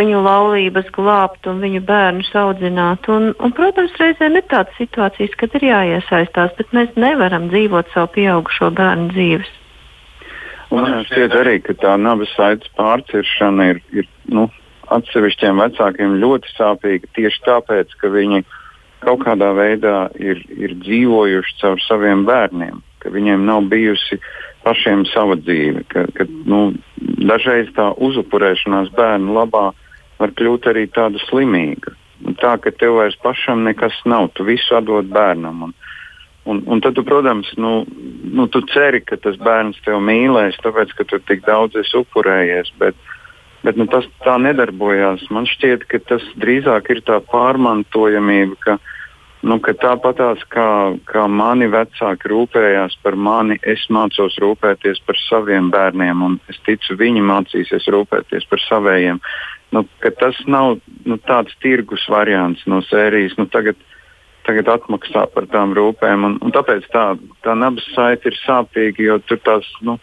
viņu laulības glābt, un viņu bērnus audzināt. Un, un, protams, reizēm ir tādas situācijas, kad ir jāiesaistās, bet mēs nevaram dzīvot savu pieaugušo bērnu dzīves. Un man šķiet arī, ka tā nabas saites pārciršana ir, ir nu, atsevišķiem vecākiem ļoti sāpīga tieši tāpēc, ka viņi kaut kādā veidā ir, ir dzīvojuši caur saviem bērniem, ka viņiem nav bijusi pašiem sava dzīve. Ka, ka, nu, dažreiz tā uzupurēšanās bērnu labā var kļūt arī tāda slimīga. Tā, ka tev vairs pašam nekas nav, tu visu atdod bērnam. Un, un, un tad, tu, protams, nu, nu, tu ceri, ka tas bērns tevi mīlēs, tāpēc, ka tu tik daudz esi upurējies. Bet, uh, Bet nu, tas tā nedarbojās. Man šķiet, ka tas drīzāk ir tā pārmantojamība, ka, nu, ka tāpatās kā, kā mani vecāki rūpējās par mani, es mācos rūpēties par saviem bērniem, un es ticu, viņi mācīsies rūpēties par saviem. Nu, tas nav nu, tāds tirgus variants no sērijas. Nu, tagad, tagad atmaksā par tām rūpēm. Un, un tāpēc tā, tā nabas saite ir sāpīga, jo tur tās. Nu,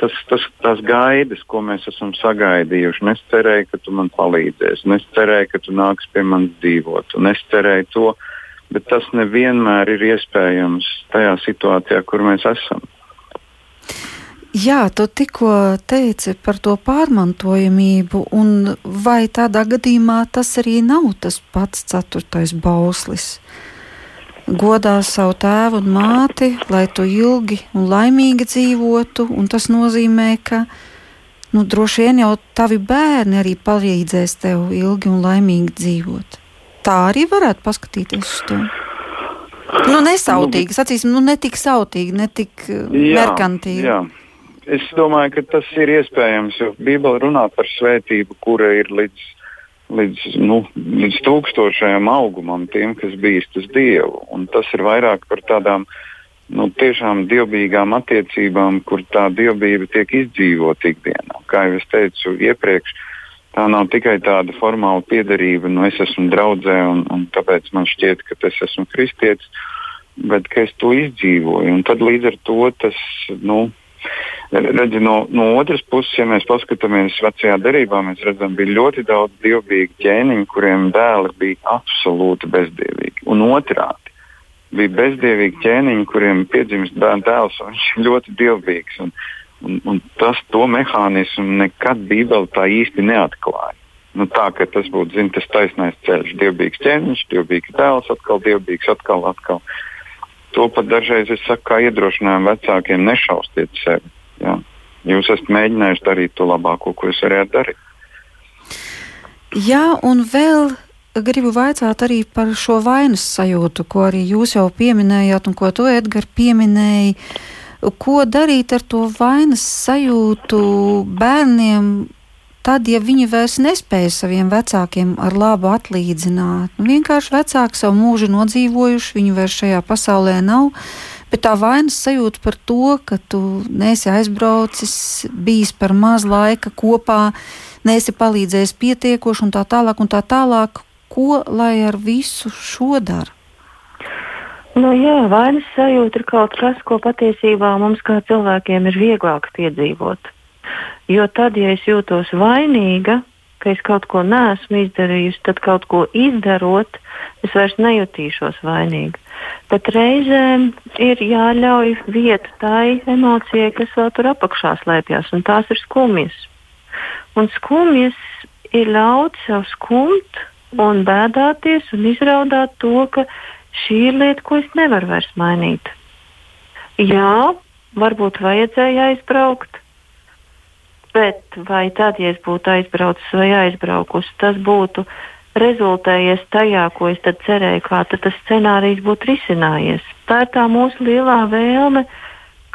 tas, tas, tās gaidas, ko mēs esam sagaidījuši. Es cerēju, ka tu man palīdzēsi, un es cerēju, ka tu nāks pie manis dzīvot, un es cerēju to, bet tas nevienmēr ir iespējams tajā situācijā, kur mēs esam. Jā, tu tikko teici par to pārmantojamību, un vai tādā gadījumā tas arī nav tas pats ceturtais bauslis? Uh, godā savu tēvu un māti, lai tu ilgi un laimīgi dzīvotu. Un tas nozīmē, ka nu, droši vien jau tavi bērni arī palīdzēs tev ilgi un laimīgi dzīvot. Tā arī varētu paskatīties uz to. Nu, nesautīgi, sacīsim, nu, ne tik sautīgi, ne tik uh, jā, merkantīvi. Jā. Es domāju, ka tas ir iespējams, jo Bībele runā par svētību, kura ir līdz līdz, nu, līdz tūkstošajam augumam tiem, kas bīstas Dievu. Un tas ir vairāk par tādām nu, tiešām dievbijīgām attiecībām, kur tā dievbijība tiek izdzīvota ikdienā. Kā jau es teicu iepriekš, tā nav tikai tāda formāla piederība, nu es esmu draudzē un, un tāpēc man šķiet, ka es esmu kristietis, bet ka es to izdzīvoju. Un tad līdz ar to tas, nu, Redzi, no, no otras puses, ja mēs paskatāmies vecajā derībā, mēs redzam, bija ļoti daudz dievbijīgu ķēniņu, kuriem dēli bija absolūti bezdievīgi. Un otrādi bija bezdievīgi ķēniņi, kuriem piedzimst bērnu dēls, un viņš ir ļoti dievbijīgs. Un, un, un tas to mehānismu nekad Bībele tā īsti neatklāja. Nu, tā ka tas būtu zin, tas taisnais ceļš, dievbijīgs ķēniņš, dievbijīgs dēls, atkal dievbijīgs, atkal, atkal. To pat dažreiz es saku, kā iedrošinājumu vecākiem nešaustiet sevi Jā. Jūs esat mēģinājuši darīt to labāko, ko jūs varējāt darīt. Jā, un vēl gribu vaicāt arī par šo vainas sajūtu, ko arī jūs jau pieminējāt, un ko tu, Edgars, pieminēji. Ko darīt ar to vainas sajūtu bērniem, tad, ja viņi vairs nespēja saviem vecākiem ar labu atlīdzināt? Nu, vienkārši vecāki savu mūžu nodzīvojuši, viņi vairs šajā pasaulē nav bet tā vainas sajūta par to, ka tu neesi aizbraucis, bijis par maz laika kopā, neesi palīdzējis pietiekoši un tā tālāk un tā tālāk. Ko lai ar visu šo dara? Nu, jā, vainas sajūta ir kaut kas, ko patiesībā mums kā cilvēkiem ir vieglāk piedzīvot. Jo tad, ja es jūtos vainīga, ka es kaut ko neesmu izdarījusi, tad kaut ko izdarot, es vairs nejutīšos vainīga. Bet reizēm ir jāļauj vieta tai emocijai, kas vēl tur apakšā slēpjas, un tās ir skumjas. Un skumjas ir ļaut sev skumt un bēdāties un izraudāt to, ka šī ir lieta, ko es nevaru vairs mainīt. Jā, varbūt vajadzēja aizbraukt, bet vai tad, ja es būtu aizbraucis vai aizbraukusi, tas būtu rezultējies tajā, ko es cerēju, kā tas scenārijs būtu risinājies. Tā ir tā mūsu lielā vēlme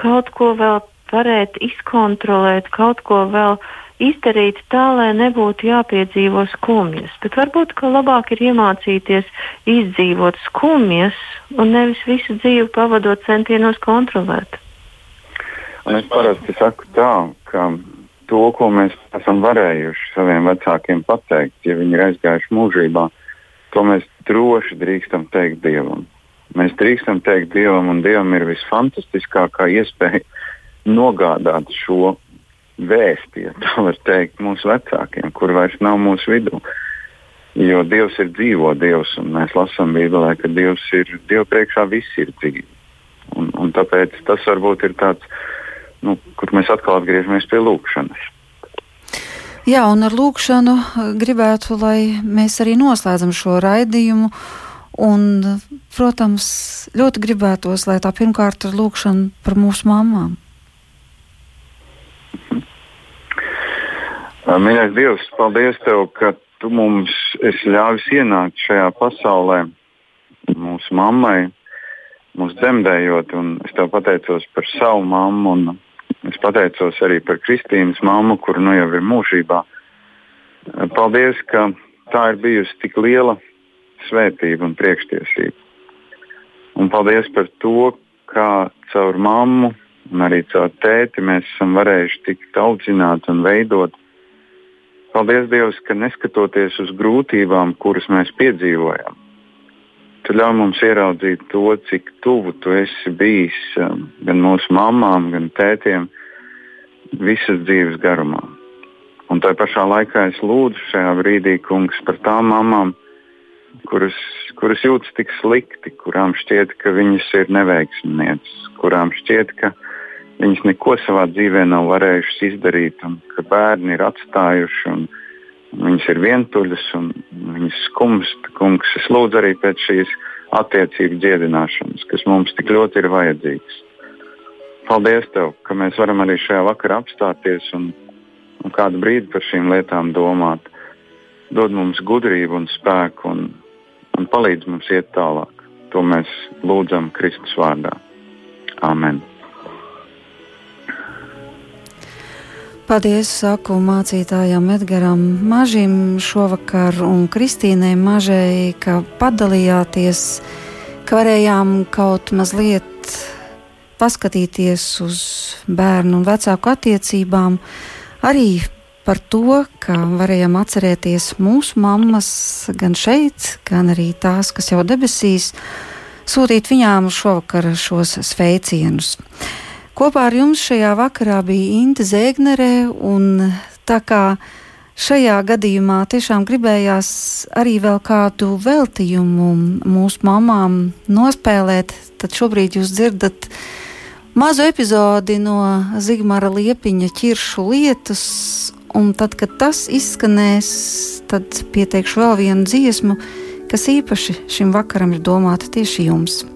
kaut ko vēl varēt izkontrolēt, kaut ko vēl izdarīt tā, lai nebūtu jāpiedzīvo skumjas. Bet varbūt labāk ir iemācīties izdzīvot skumjas un nevis visu dzīvi pavadot centienos kontrolēt. Un es parasti saku tā, ka to, ko mēs esam varējuši saviem vecākiem pateikt, ja viņi ir aizgājuši mūžībā, to mēs droši drīkstam teikt Dievam. Mēs drīkstam teikt Dievam, un Dievam ir visfantastiskākā iespēja nogādāt šo vēsti, ja tā var teikt, mūsu vecākiem, kur vairs nav mūsu vidū. Jo Dievs ir dzīvo Dievs, un mēs lasām Bībelē, ka Dievs ir Dieva priekšā viss ir dzīvi. Un, un tāpēc tas varbūt ir tāds, nu, kur mēs atkal atgriežamies pie lūkšanas. Jā, un ar lūkšanu gribētu, lai mēs arī noslēdzam šo raidījumu. Un, protams, ļoti gribētos, lai tā pirmkārt ir lūkšana par mūsu mamām. Mīļais Dievs, paldies Tev, ka Tu mums esi ļāvis ienākt šajā pasaulē, mūsu mammai, mūsu dzemdējot. Es Tev pateicos par savu mammu, un es pateicos arī par Kristīnas mammu, kur nu jau ir mūžībā. Paldies, ka tā ir bijusi tik liela svētība un priekštiesība. Un paldies par to, kā caur mammu un arī caur tēti mēs esam varējuši tikt audzināti un veidot. Paldies Dievam, ka neskatoties uz grūtībām, kuras mēs piedzīvojam, tu ļauj mums ieraudzīt to, cik tuvu tu esi bijis um, gan mūsu mamām, gan tētiem visas dzīves garumā. Un tā pašā laikā es lūdzu šajā brīdī, kungs, par tām mamām, kuras, kuras jūtas tik slikti, kurām šķiet, ka viņas ir neveiksmnieces, kurām šķiet, ka viņas neko savā dzīvē nav varējušas izdarīt, un ka bērni ir atstājuši, un viņas ir vientuļas un viņas skumst. Kungs, es lūdzu arī pēc šīs attiecību dziedināšanas, kas mums tik ļoti ir vajadzīgas. Paldies, Tev, ka mēs varam arī šajā vakarā apstāties un, un kādu brīdi par šīm lietām domāt. Dod mums gudrību un spēku un, un palīdz mums iet tālāk. To mēs lūdzam Kristus vārdā. Amen. Paldies, saku mācītājam Edgaram Mažim. Šovakar un Kristīnai Mažai, ka padalījāties, ka varējām kaut mazliet paskatīties uz bērnu un vecāku attiecībām, arī par to, ka varējām atcerēties mūsu mammas gan šeit, gan arī tās, kas jau debesīs, sūtīt viņām šovakar šos sveicienus. Kopā ar jums šajā vakarā bija Inte Zēgnere, un tā kā šajā gadījumā tiešām gribējās arī vēl kādu veltījumu mūsu mamām nospēlēt, tad šobrīd jūs dzirdat mazu epizodi no Zigmara Liepiņa ķiršu lietas, un tad, kad tas izskanēs, tad pieteikšu vēl vienu dziesmu, kas īpaši šim vakaram ir domāta tieši jums. Zigmara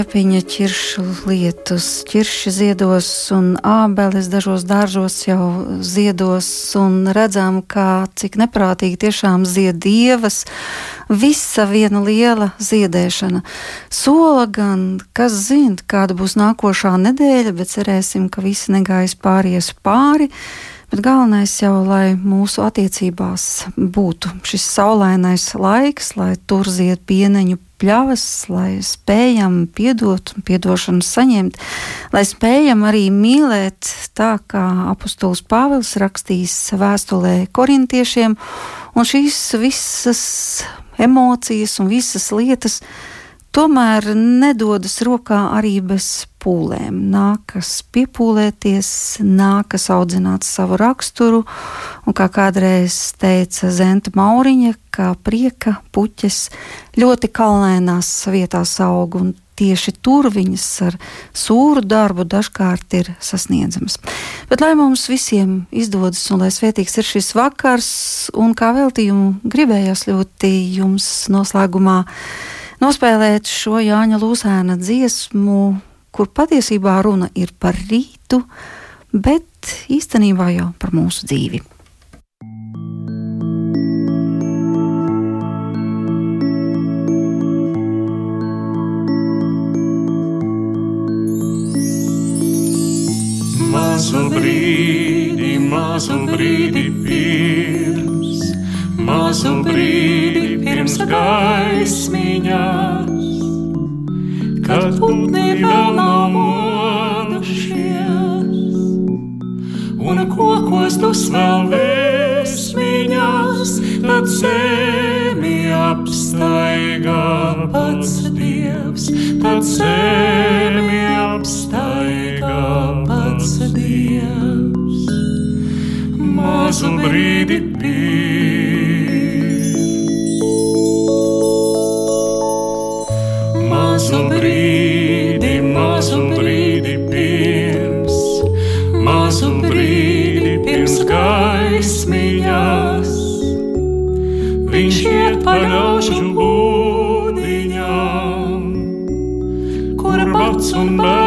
Liepiņa ķiršu lietus, ķirši ziedos un ābeles dažos dārzos jau ziedos un redzam, kā cik neprātīgi tiešām zied dievas. Visa viena liela ziedēšana. Sola gan, kas zina, kāda būs nākošā nedēļa, bet cerēsim, ka visi negājas pāries pāri. Bet galvenais jau, lai mūsu attiecībās būtu šis saulainais laiks, lai tur zied pieneņu pļavas, lai spējam piedot un piedošanu saņemt, lai spējam arī mīlēt tā, kā apustulis Pāvils rakstīs vēstulē korintiešiem, un šīs visas emocijas un visas lietas tomēr nedodas rokā arī bez pūlēm. Nākas piepūlēties, nākas audzināt savu raksturu, un kā kādreiz teica Zenta Mauriņa, kā prieka puķes ļoti kalnēnās vietās aug, un tieši tur viņas ar sūru darbu dažkārt ir sasniedzamas. Bet lai mums visiem izdodas un lai svētīgs ir šis vakars, un kā veltījumu gribējās ļoti jums noslēgumā nospēlēt šo Jāņa Lūsēna dziesmu, kur patiesībā runa ir par rītu, bet īstenībā jau par mūsu dzīvi. Mazu brīdi, mazu brīdi pirms, mazu brīdi pirms gaismiņās, kad putni vēl nav modušies, un kokos tus vēl vēsmiņās, tad zemi apstaigā pats Dievs, tad zemi apstaigā pats Dievs. Mazu brīdi pirms. Viņš iet pa ļaužu būdiņām, kur bats un bēdas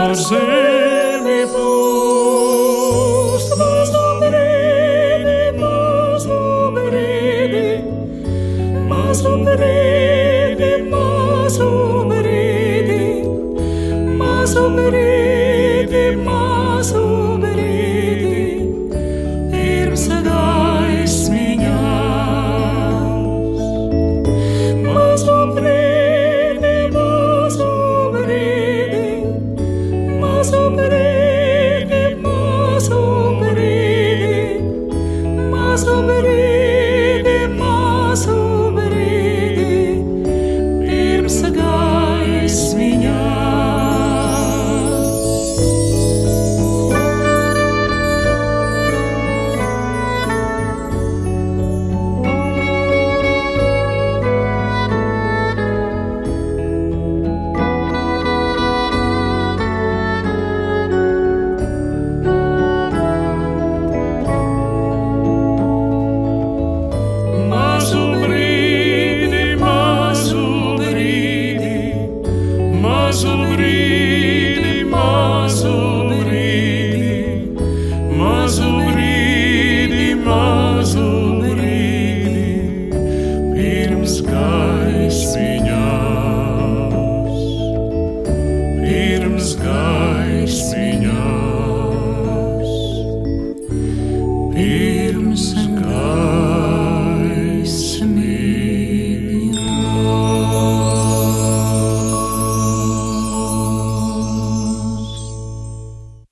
Jose.